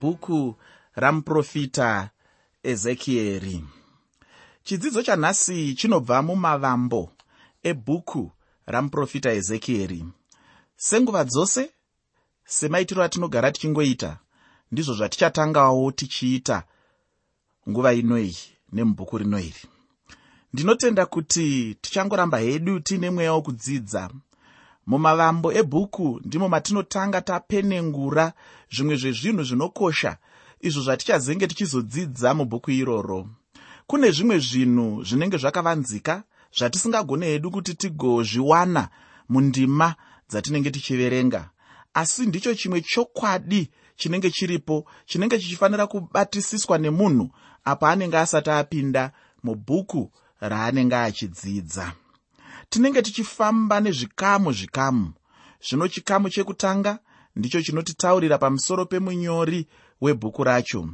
bhuku ramuprofita ezekieri. Chidzidzo chanhasi chinobva mumavambo ebhuku ramuprofita ezekieri. Senguva dzose semaitiro atinogara tichingoita ndizvo zvatichatangawo tichiita nguva inoi nemubhuku rino iri. Ndinotenda kuti tichangoramba hedu tiine mweya wokudzidza mumavambo ebhuku ndimo matinotanga tapenengura zvimwe zvezvinhu zvinokosha izvo zvatichazenge tichizodzidza mubhuku iroro. Kune zvimwe zvinhu zvinenge zvakavanzika zvatisingagone hedu kuti tigozviwana mundima dzatinenge tichiverenga asi ndicho chimwe chokwadi chinenge chiripo chinenge chichifanira kubatisiswa nemunhu apo anenge asati apinda mubhuku raanenge achidzidza tinenge tichifamba nezvikamu zvikamu. Zvino chikamu chekutanga ndicho chinotitaurira pamusoro pemunyori webhuku racho.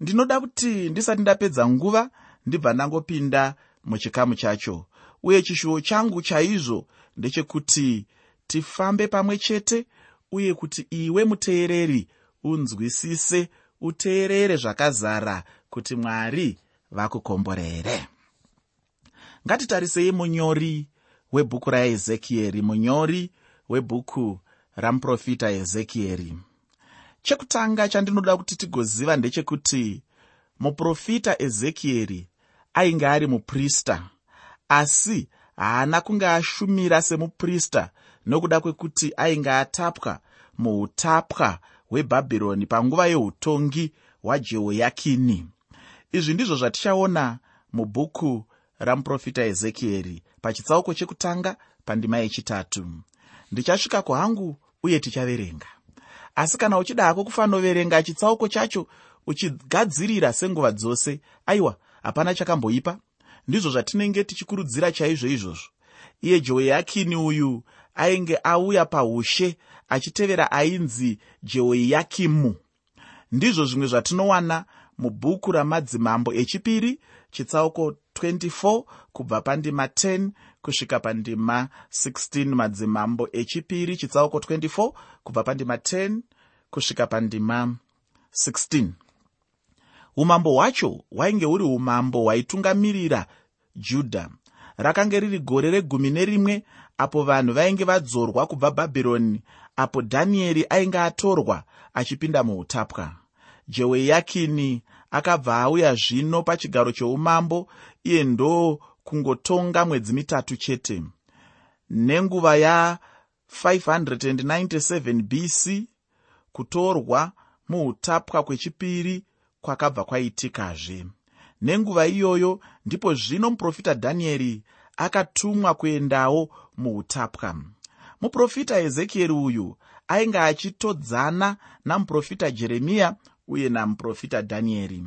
Ndinoda kuti ndisati ndapedza nguva ndibva ndangopinda muchikamu chacho. Uye chishuwo changu chaizvo ndechekuti tifambe pamwe chete uye kuti iwe muteereri unzwisise uteerere zvakazara kuti mwari vakukomborere. Ngatitarisei munyori webhuku raezekieri munyori webhuku ramuprofita ezekieri. Chekutanga chandinoda kuti tigoziva ndechekuti muprofita ezekieri ainge ari muprista asi haana kunge ashumira semuprista nokuda kwekuti ainge atapwa muutapwa hwebhabhironi panguva yeutongi hwajehoyakini. Izvi ndizvo zvatichaona mubhuku ramuprofita ezekieri pachitsauko chekutanga pandima yechitatu. Ndichasvika kuhangu uye tichaverenga. Asi kana uchidako kufanoverenga chitsauko chacho uchigadzirira senguva dzose aiwa hapana chakamboipa. Ndizvo zvatinenge tichikurudzira chaizvo izvozvo. Iye jehoyakini uyu ainge auya paushe achitevera ainzi jehoyakimu. Ndizvo zvimwe zvatinowana mubhuku ramadzimambo echipiri chitsauko 24 kubva pandima 10 kusvika pandima 16 madzimambo echipiri chitsauko 24 kubva pandima 10 kusvika pandima 16 umambo hwacho hwainge huri umambo hwaitungamirira judha rakange riri gore regumi nerimwe apo vanhu vainge vadzorwa kubva bhabhironi apo dhanieri ainge atorwa achipinda muutapwa jehoyakini akabva auya zvino pachigaro choumambo iye ndo kungotonga mwedzi mitatu chete. Nenguva ya597 bc kutorwa muutapwa kwechipiri kwakabva kwaitikazve. Nenguva iyoyo ndipo zvino muprofita dhanieri akatumwa kuendawo muutapwa muprofita ezekieri uyu ainge achitodzana namuprofita jeremiya uye namuprofita dhanieri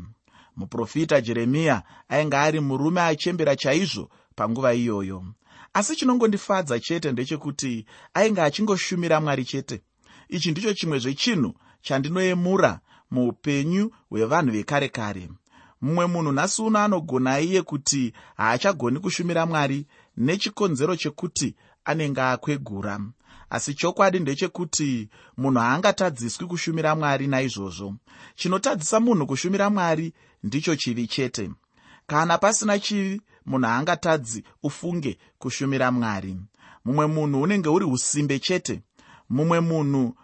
muprofita jeremiya ainge ari murume achembera chaizvo panguva iyoyo. Asi chinongondifadza chete ndechekuti ainge achingoshumira mwari chete. Ichi ndicho chimwe zvechinhu chandinoyemura muupenyu hwevanhu vekare kare. Mumwe munhu nhasi uno anogona iye kuti haachagoni kushumira mwari nechikonzero chekuti anenge akwegura asi chokwadi ndechekuti munhu haangatadziswi kushumira mwari naizvozvo. Chinotadzisa munhu kushumira mwari ndicho chivi chete. Kana pasina chivi munhu haangatadzi ufunge kushumira mwari. Mumwe munhu unenge uri usimbe chete. Mumwe munhu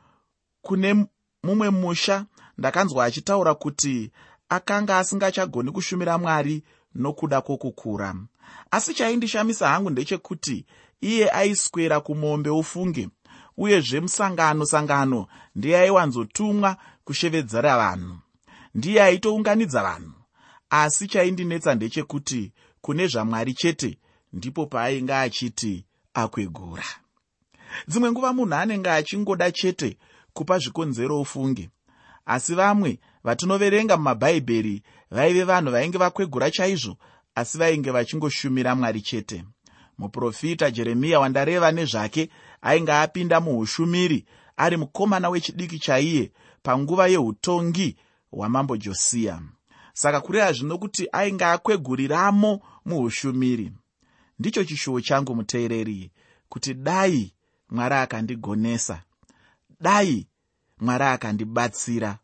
kune mumwe musha ndakanzwa achitaura kuti akanga asingachagoni kushumira mwari nokuda kwokukura. Asi chaindishamisa hangu ndechekuti iye aiswera kumombe ufunge uyezve musangano sangano ndiye aiwanzotumwa kushevedzera vanhu. Ndiye aitounganidza vanhu. Asi chaindinetsa ndechekuti kune zvamwari chete ndipo paainge achiti akwegura. Dzimwe nguva munhu anenge achingoda chete kupa zvikonzero ufunge. Asi vamwe vatinoverenga mumabhaibheri vaive vanhu vainge vakwegura chaizvo asi vainge vachingoshumira mwari chete muprofita jeremiya wandareva nezvake ainge apinda muushumiri ari mukomana wechidiki chaiye panguva yeutongi hwamambo josiya saka kureva zvino kuti ainge akweguriramo muushumiri. Ndicho chishuwo changu muteereri kuti dai mwari akandigonesa. Dai mwari akandibatsira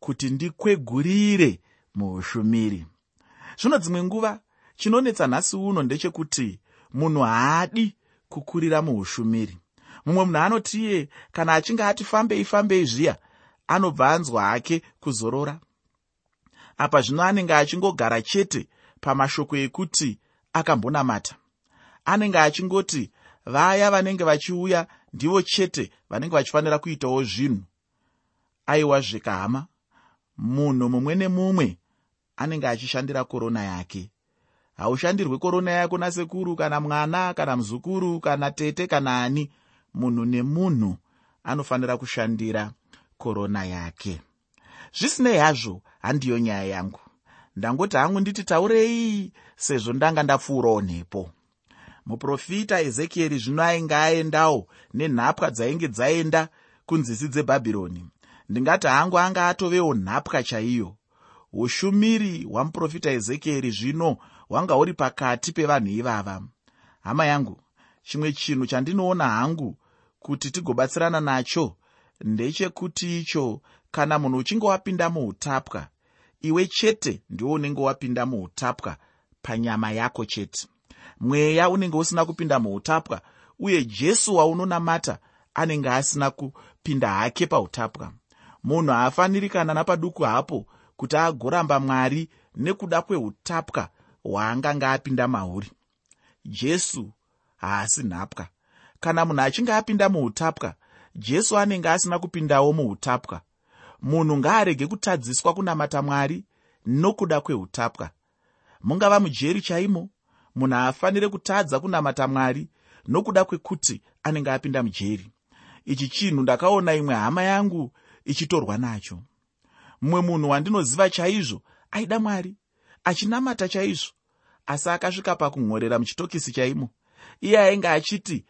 kuti ndikwegurire muushumiri. Zvino dzimwe nguva chinonetsa nhasi uno ndechekuti munhu haadi kukurira muushumiri. Mumwe munhu anoti iye kana achinge ati fambei fambei zviya anobva anzwa hake kuzorora. Apa zvino anenge achingogara chete pamashoko ekuti akambonamata. Anenge achingoti vaya vanenge vachiuya ndivo chete vanenge vachifanira kuitawo zvinhu. Aiwa zvekahama. Munhu mumwe nemumwe anenge achishandira korona yake haushandirwe korona yako nasekuru kana mwana kana muzukuru kana tete kana ani. Munhu nemunhu anofanira kushandira korona yake. Zvisinei hazvo handiyo nyaya yangu. Ndangoti hangu nditi taurei sezvo ndanga ndapfuurawo nhepo muprofita ezekieri zvino ainge aendawo nenhapwa dzainge dzaenda kunzisi dzebhabhironi. Ndingati hangu anga atovewo nhapwa chaiyo. Ushumiri hwamuprofita ezekieri zvino hwanga huri pakati pevanhu ivava. Hama yangu chimwe chinhu chandinoona hangu kuti tigobatsirana nacho ndechekuti icho kana munhu uchinge wapinda muutapwa iwe chete ndiwo unenge wapinda muutapwa panyama yako chete. Mweya unenge usina kupinda muutapwa uye jesu waunonamata anenge asina kupinda hake pautapwa munhu haafaniri kana napaduku hapo kuti agoramba mwari nekuda kweutapwa hwaanganga apinda mahuri. Jesu haasi nhapwa kana munhu achinge apinda muutapwa jesu anenge asina kupindawo muutapwa munhu ngaarege kutadziswa kunamata mwari nokuda kweutapwa mungava mujeri chaimo munhu haafaniri kutadza kunamata mwari nokuda kwekuti anenge apinda mujeri. Ichi chinhu ndakaona imwe hama yangu ichitorwa nacho. Mumwe munhu wandinoziva chaizvo aida mwari achinamata chaizvo asi akasvika pakunhorera muchitokisi chaimo. Iye ainge achiti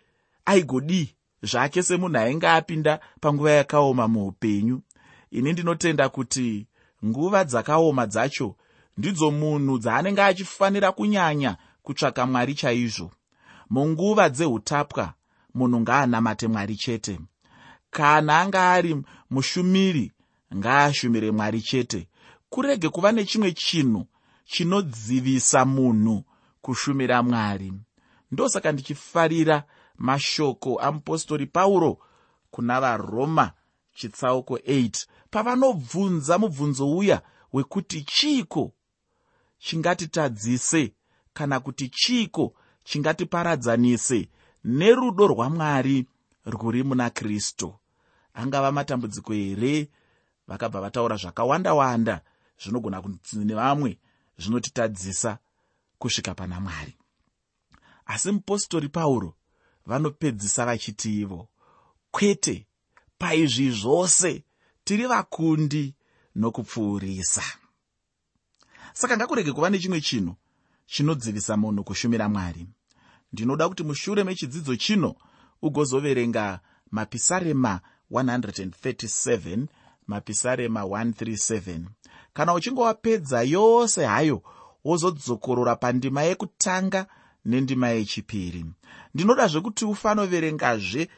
aigodii zvake semunhu ainge apinda panguva yakaoma muupenyu. Ini ndinotenda kuti nguva dzakaoma dzacho ndidzo munhu dzaanenge achifanira kunyanya kutsvaka mwari chaizvo. Munguva dzeutapwa munhu ngaanamate mwari chete. Kana anga ari mushumiri ngaashumire mwari chete. Kurege kuva nechimwe chinhu chinodzivisa munhu kushumira mwari. Ndosaka ndichifarira mashoko amupostori pauro kuna varoma chitsauko 8 pavanobvunza mubvunzo uya wekuti chiiko chingatitadzise kana kuti chiiko chingatiparadzanise nerudo rwamwari rwuri muna kristu angava matambudziko here vakabva vataura zvakawanda wanda zvinogona kunzi nevamwe zvinotitadzisa kusvika pana mwari. Asi mupostori pauro vanopedzisa vachiti ivo kwete paizvi zvose tiri vakundi nokupfuurisa. Saka ngakurege kuva nechimwe chinhu chinodzivisa munhu kushumira mwari. Ndinoda kuti mushure mechidzidzo chino ugozoverenga mapisarema 137 mapisarema 137 kana uchinge wapedza yose hayo wozodzokorora pandima yekutanga nendima yechipiri. Ndinodazve kuti ufanoverengazve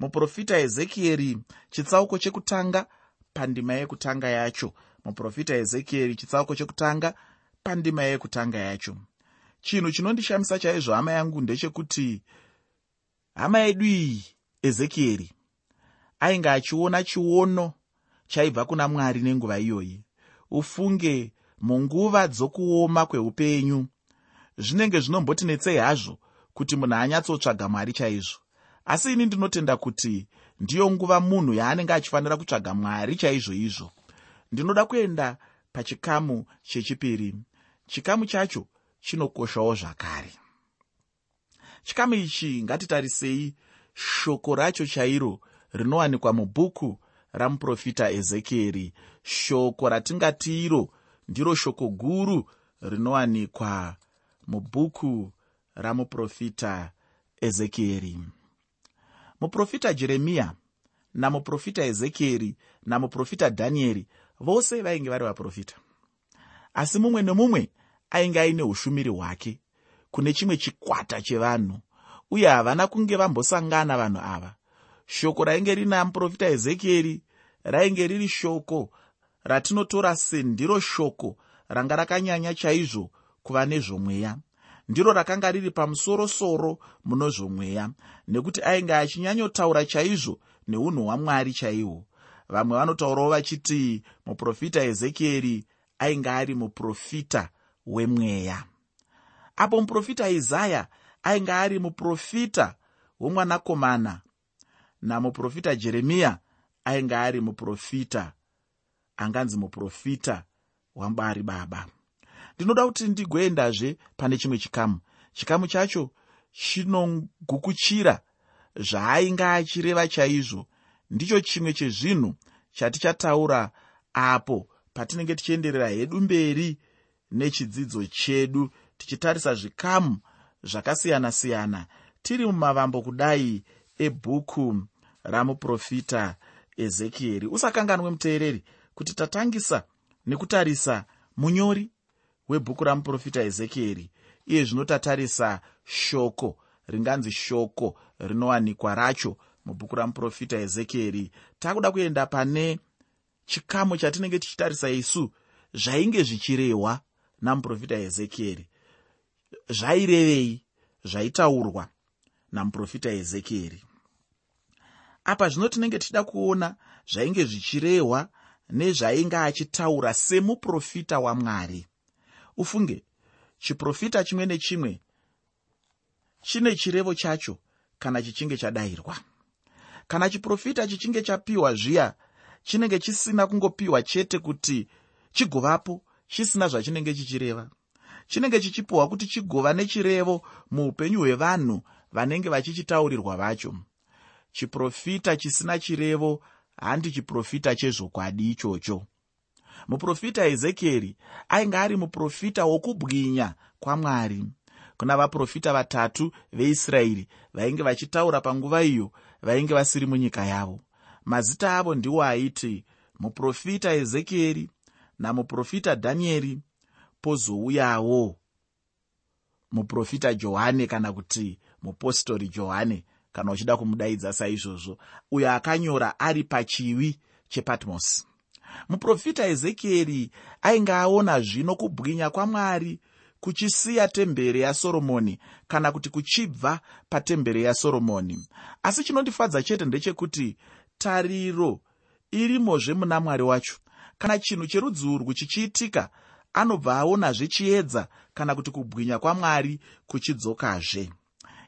muprofita ezekieri chitsauko chekutanga pandima yekutanga yacho. Muprofita ezekieri chitsauko chekutanga pandima yekutanga yacho. Chinhu chinondishamisa chaizvo hama yangu ndechekuti hama yedu iyi ezekieri ainge achiona chiono chaibva kuna mwari nenguva iyoyi ufunge munguva dzokuoma kweupenyu. Zvinenge zvinombotinetsei hazvo kuti munhu anyatsotsvaga mwari chaizvo. Asi ini ndinotenda kuti ndiyo nguva munhu yaanenge achifanira kutsvaga mwari chaizvo izvo. Ndinoda kuenda pachikamu chechipiri. Chikamu chacho chinokoshawo zvakare. Chikamu ichi ngatitarisei shoko racho chairo rinowanikwa mubhuku ramuprofita ezekieri shoko ratingati iro ndiro shoko guru rinowanikwa mubhuku ramuprofita ezekieri. Muprofita jeremiya namuprofita ezekieri namuprofita dhanieri vose vainge vari vaprofita. Asi mumwe nemumwe ainge aine ushumiri hwake kune chimwe chikwata chevanhu uye havana kunge vambosangana vanhu ava. Shoko rainge rina muprofita ezekieri rainge riri shoko ratinotora sendiro shoko ranga rakanyanya chaizvo kuva nezvomweya. Ndiro rakanga riri pamusorosoro munozvomweya nekuti ainge achinyanyotaura chaizvo neunhu hwamwari chaihwo vamwe vanotaurawo vachiti muprofita ezekieri ainge ari muprofita wemweya. Apo muprofita isaya ainge ari muprofita womwanakomana namuprofita jeremiya ainge ari muprofita anganzi muprofita wamwari baba. Ndinoda kuti ndigoendazve pane chimwe chikamu. Chikamu chacho chinogukuchira zvaainge achireva chaizvo. Ndicho chimwe chezvinhu chatichataura apo patinenge tichienderera hedu mberi nechidzidzo chedu tichitarisa zvikamu zvakasiyana-siyana. Tiri mumavambo kudai ebhuku ramuprofita ezekieri usakanganwe muteereri kuti tatangisa nekutarisa munyori webhuku ramuprofita ezekieri iye zvino tatarisa shoko ringanzi shoko rinowanikwa racho mubhuku ramuprofita ezekieri takuda kuenda pane chikamu chatinenge tichitarisa isu zvainge zvichirehwa namuprofita ezekieri zvairevei zvaitaurwa namuprofita ezekieri apa zvino tinenge tichida kuona zvainge zvichirehwa nezvainge achitaura semuprofita wamwari ufunge chiprofita chimwe nechimwe chine chirevo chacho kana chichinge chadayirwa. Kana chiprofita chichinge chapiwa zviya chinenge chisina kungopiwa chete kuti chigovapo chisina zvachinenge chichireva. Chinenge chichipiwa kuti chigova nechirevo muupenyu hwevanhu vanenge vachichitaurirwa vacho. Chiprofita chisina chirevo handi chiprofita chezvokwadi ichocho. Muprofita ezekieri ainge ari muprofita wokubwinya kwamwari. Kuna vaprofita vatatu veisraeri vainge vachitaura panguva iyo vainge vasiri munyika yavo. Mazita avo ndiwo aiti muprofita ezekieri namuprofita dhanieri pozouyawo. Muprofita johani kana kuti mupostori johani kana uchida kumudaidza saizvozvo uyo akanyora ari pachiwi chepatmosi muprofita ezekieri ainge aona zvino kubwinya kwamwari kuchisiya temberi yasoromoni kana kuti kuchibva patemberi yasoromoni asi chinondifadza chete ndechekuti tariro irimozve muna mwari wacho. Kana chinhu cherudzi urwu chichiitika anobva aonazve chiedza kana kuti kubwinya kwamwari kuchidzokazve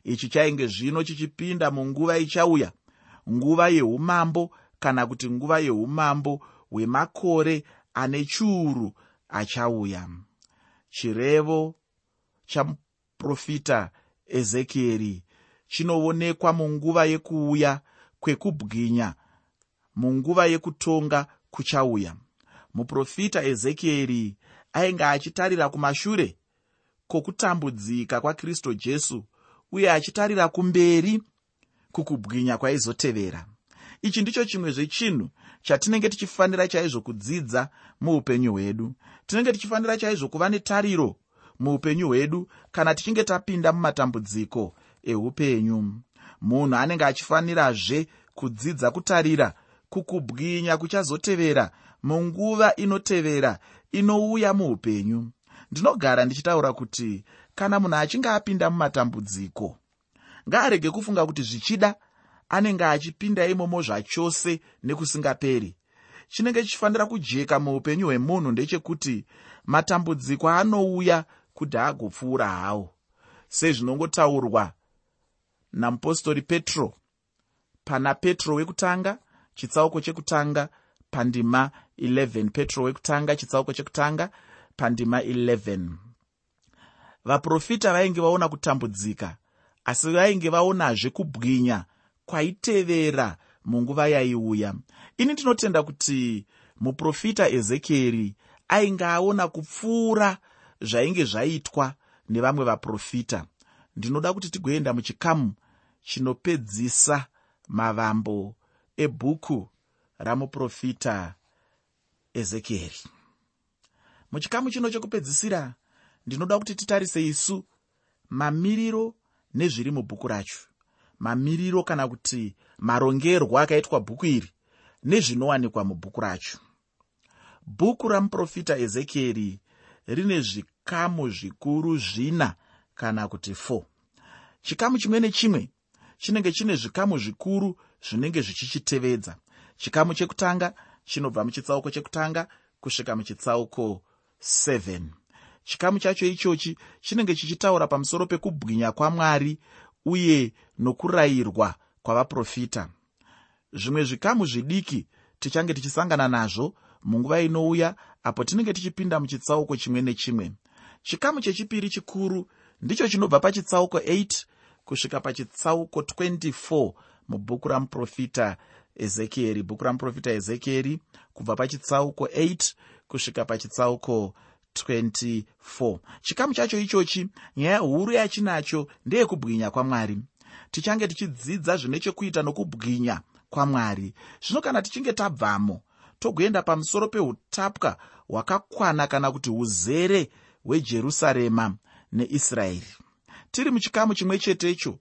ichi chainge zvino chichipinda munguva ichauya. Nguva yeumambo kana kuti nguva yeumambo hwemakore ane chiuru achauya. Chirevo chamuprofita ezekieri chinoonekwa munguva yekuuya kwekubwinya munguva yekutonga kuchauya. Muprofita ezekieri ainge achitarira kumashure kwokutambudzika kwakristu jesu uye achitarira kumberi kukubwinya kwaizotevera. Ichi ndicho chimwe zvechinhu chatinenge tichifanira chaizvo kudzidza muupenyu hwedu. Tinenge tichifanira chaizvo kuva netariro muupenyu hwedu kana tichinge tapinda mumatambudziko eupenyu. Munhu anenge achifanirazve kudzidza kutarira kukubwinya kuchazotevera munguva inotevera inouya muupenyu. Ndinogara ndichitaura kuti kana munhu achinge apinda mumatambudziko ngaarege kufunga kuti zvichida anenge achipinda imomo zvachose nekusingaperi chinenge chichifanira kujeka muupenyu hwemunhu ndechekuti matambudziko anouya kuti agopfuura hawo. Sezvinongotaurwa namupostori petro pana petro wekutanga chitsauko chekutanga pandima 11 petro wekutanga chitsauko chekutanga pandima 11 vaprofita vainge vaona kutambudzika asi vainge vaonazve kubwinya kwaitevera munguva yaiuya. Ini ndinotenda kuti muprofita ezekieri ainge aona kupfuura zvainge zvaitwa nevamwe vaprofita. Ndinoda kuti tigoenda muchikamu chinopedzisa mavambo ebhuku ramuprofita ezekieri. Muchikamu chino chokupedzisira ndinoda kuti titarise isu mamiriro nezviri mubhuku racho. Mamiriro kana kuti marongerwo akaitwa bhuku iri nezvinowanikwa mubhuku racho. Bhuku ramuprofita ezekieri rine zvikamu zvikuru zvina kana kuti 4 chikamu chimwe nechimwe chinenge chine zvikamu zvikuru zvinenge zvichichitevedza. Chikamu chekutanga chinobva muchitsauko chekutanga kusvika muchitsauko 7 chikamu chacho ichochi chinenge chichitaura pamusoro pekubwinya kwamwari uye nokurayirwa kwavaprofita. Zvimwe zvikamu zvidiki tichange tichisangana nazvo munguva inouya apo tinenge tichipinda muchitsauko chimwe nechimwe. Chikamu chechipiri chikuru ndicho chinobva pachitsauko 8 kusvika pachitsauko 24 mubhuku ramuprofita ezekieri. Bhuku ramuprofita ezekieri kubva pachitsauko 8 kusvika pachitsauko 24 chikamu chacho ichochi nyaya huru yachinacho ndeyekubwinya kwamwari. Tichange tichidzidza zvine chekuita nokubwinya kwamwari. Zvino kana tichinge tabvamo togoenda pamusoro peutapwa hwakakwana kana kuti uzere hwejerusarema neisraeri. Tiri muchikamu chimwe chetecho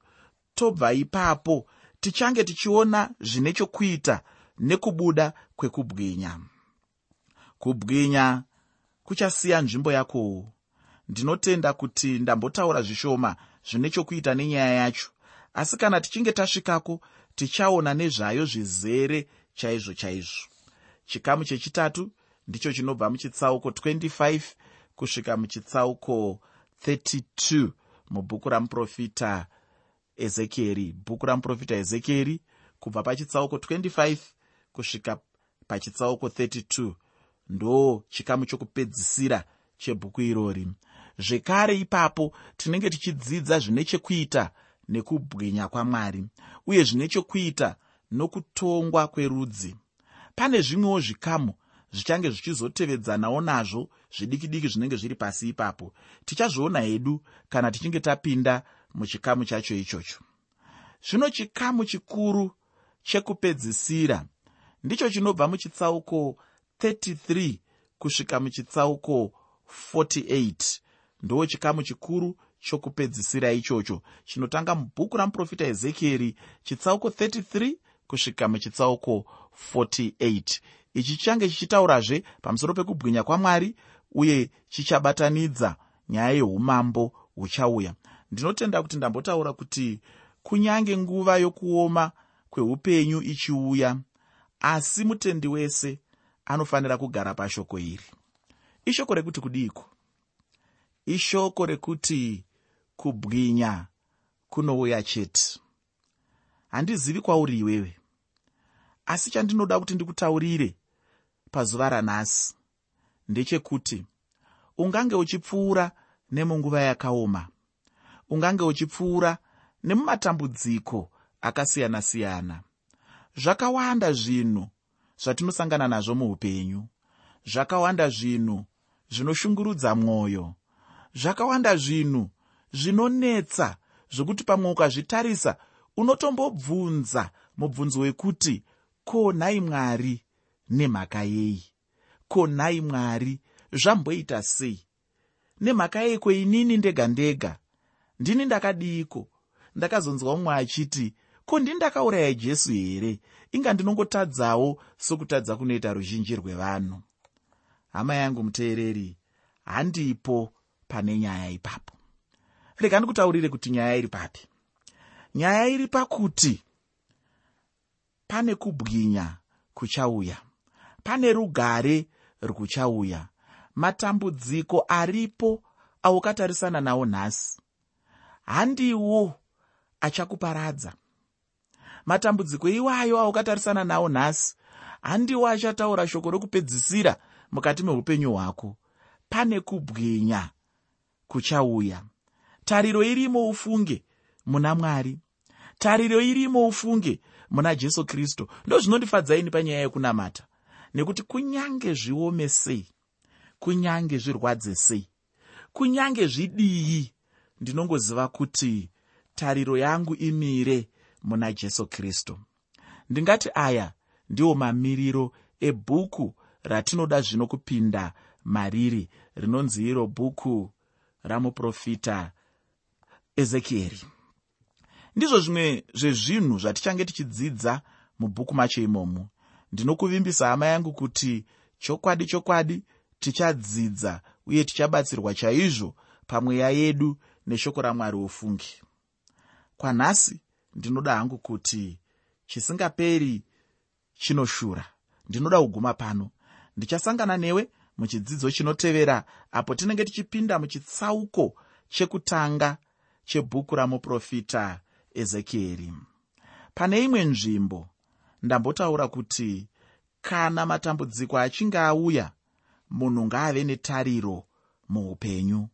tobva ipapo tichange tichiona zvine chokuita nekubuda kwekubwinya. Kubwinya kuchasiya nzvimbo yakowo ndinotenda kuti ndambotaura zvishoma zvine chokuita nenyaya yacho. Asi kana tichinge tasvikako tichaona nezvayo zvizere chaizvo chaizvo. Chikamu chechitatu ndicho chinobva muchitsauko 25 kusvika muchitsauko 32 mubhuku ramuprofita ezekieri. Bhuku ramuprofita ezekieri kubva pachitsauko 25 kusvika pachitsauko 32 ndo chikamu chokupedzisira chebhuku irori. Zvekare ipapo tinenge tichidzidza zvine chekuita nekubwinya kwamwari uye zvine chokuita nokutongwa kwerudzi. Pane zvimwewo zvikamu zvichange zvichizotevedzanawo nazvo zvidiki diki zvinenge zviri pasi ipapo. Tichazviona hedu kana tichinge tapinda muchikamu chacho ichocho. Zvino chikamu chikuru chekupedzisira ndicho chinobva muchitsauko 33 kusvika muchitsauko 48 ndo chikamu chikuru chokupedzisira ichocho. Chinotanga mubhuku ramuprofita ezekieri chitsauko 33 kusvika muchitsauko 48 ichi chichange chichitaurazve pamusoro pekubwinya kwamwari uye chichabatanidza nyaya yeumambo huchauya. Ndinotenda kuti ndambotaura kuti kunyange nguva yokuoma kweupenyu ichiuya asi mutendi wese anofanira kugara pashoko iri. Ishoko rekuti kudiiko ishoko rekuti kubwinya kunouya chete. Handizivi kwauri iwewe asi chandinoda kuti ndikutaurire pazuva ranhasi ndechekuti ungange uchipfuura nemunguva yakaoma ungange uchipfuura nemumatambudziko akasiyana-siyana. Zvakawanda zvinhu zvatinosangana nazvo muupenyu. Zvakawanda zvinhu zvinoshungurudza mwoyo. Zvakawanda zvinhu zvinonetsa zvokuti pamwe ukazvitarisa unotombobvunza mubvunzo wekuti ko nhai mwari nemhaka yei? Ko nhai mwari zvamboita sei? Nemhaka yeiko inini ndega ndega ndini ndakadiiko ndakazonzwa mumwe achiti ko ndini ndakauraya jesu here? Inga ndinongotadzawo sokutadza kunoita ruzhinji rwevanhu? Hama yangu muteereri handipo pane nyaya ipapo. Rega ndikutaurire kuti nyaya iri papi. Nyaya iri pakuti pane kubwinya kuchauya pane rugare rwuchauya matambudziko aripo aukatarisana nawo nhasi. Handiwo achakuparadza matambudziko iwayo aukatarisana nawo nhasi. Handiwo achataura shoko rokupedzisira mukati meupenyu hwako. Pane kubwinya kuchauya. Tariro irimo ufunge muna mwari. Tariro irimo ufunge muna jesu kristu ndozvinondifadzaini panyaya yekunamata. Nekuti kunyange zviome sei kunyange zvirwadze sei kunyange zvidii ndinongoziva kuti tariro yangu imire muna jesu kristu. Ndingati aya ndiwo mamiriro ebhuku ratinoda zvino kupinda mariri rinonzi iro bhuku ramuprofita ezekieri. Ndizvo zvimwe zvezvinhu zvatichange tichidzidza mubhuku macho imomo. Ndinokuvimbisa hama yangu kuti chokwadi chokwadi tichadzidza uye tichabatsirwa chaizvo pamweya yedu neshoko ramwari ofungi kwanhasi ndinoda hangu kuti chisingaperi chinoshura. Ndinoda kuguma pano. Ndichasangana newe muchidzidzo chinotevera apo tinenge tichipinda muchitsauko chekutanga chebhuku ramuprofita ezekieri pane imwe nzvimbo ndambotaura kuti kana matambudziko achinge auya munhu ngaave netariro muupenyu.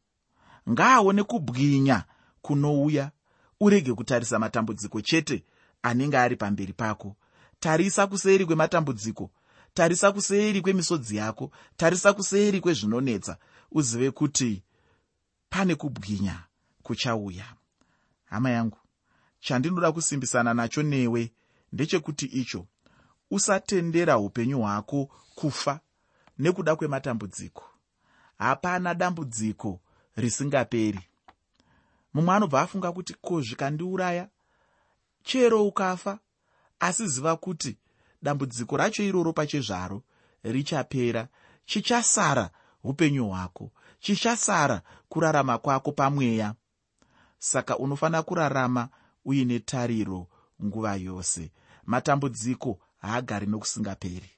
Ngaaone kubwinya kunouya urege kutarisa matambudziko chete anenge ari pamberi pako. Tarisa kuseri kwematambudziko tarisa kuseri kwemisodzi yako tarisa kuseri kwezvinonetsa. Uzive kuti pane kubwinya kuchauya. Hama yangu chandinoda kusimbisana nacho newe ndechekuti icho usatendera upenyu hwako kufa nekuda kwematambudziko. Hapana dambudziko risingaperi mumwe anobva afunga kuti ko zvikandiuraya? Chero ukafa asi ziva kuti dambudziko racho iroro pachezvaro richapera. Chichasara upenyu hwako chichasara kurarama kwako pamweya. Saka unofanira kurarama uine tariro nguva yose. Matambudziko haagari nokusingaperi.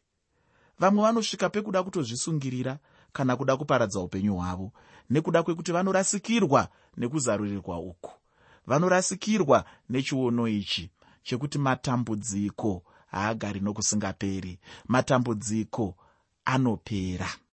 Vamwe vanosvika pekuda kutozvisungirira kana kuda kuparadza upenyu hwavo nekuda kwekuti vanorasikirwa nekuzarurirwa uku. Vanorasikirwa nechiono ichi chekuti matambudziko haagari nokusingaperi. Matambudziko anopera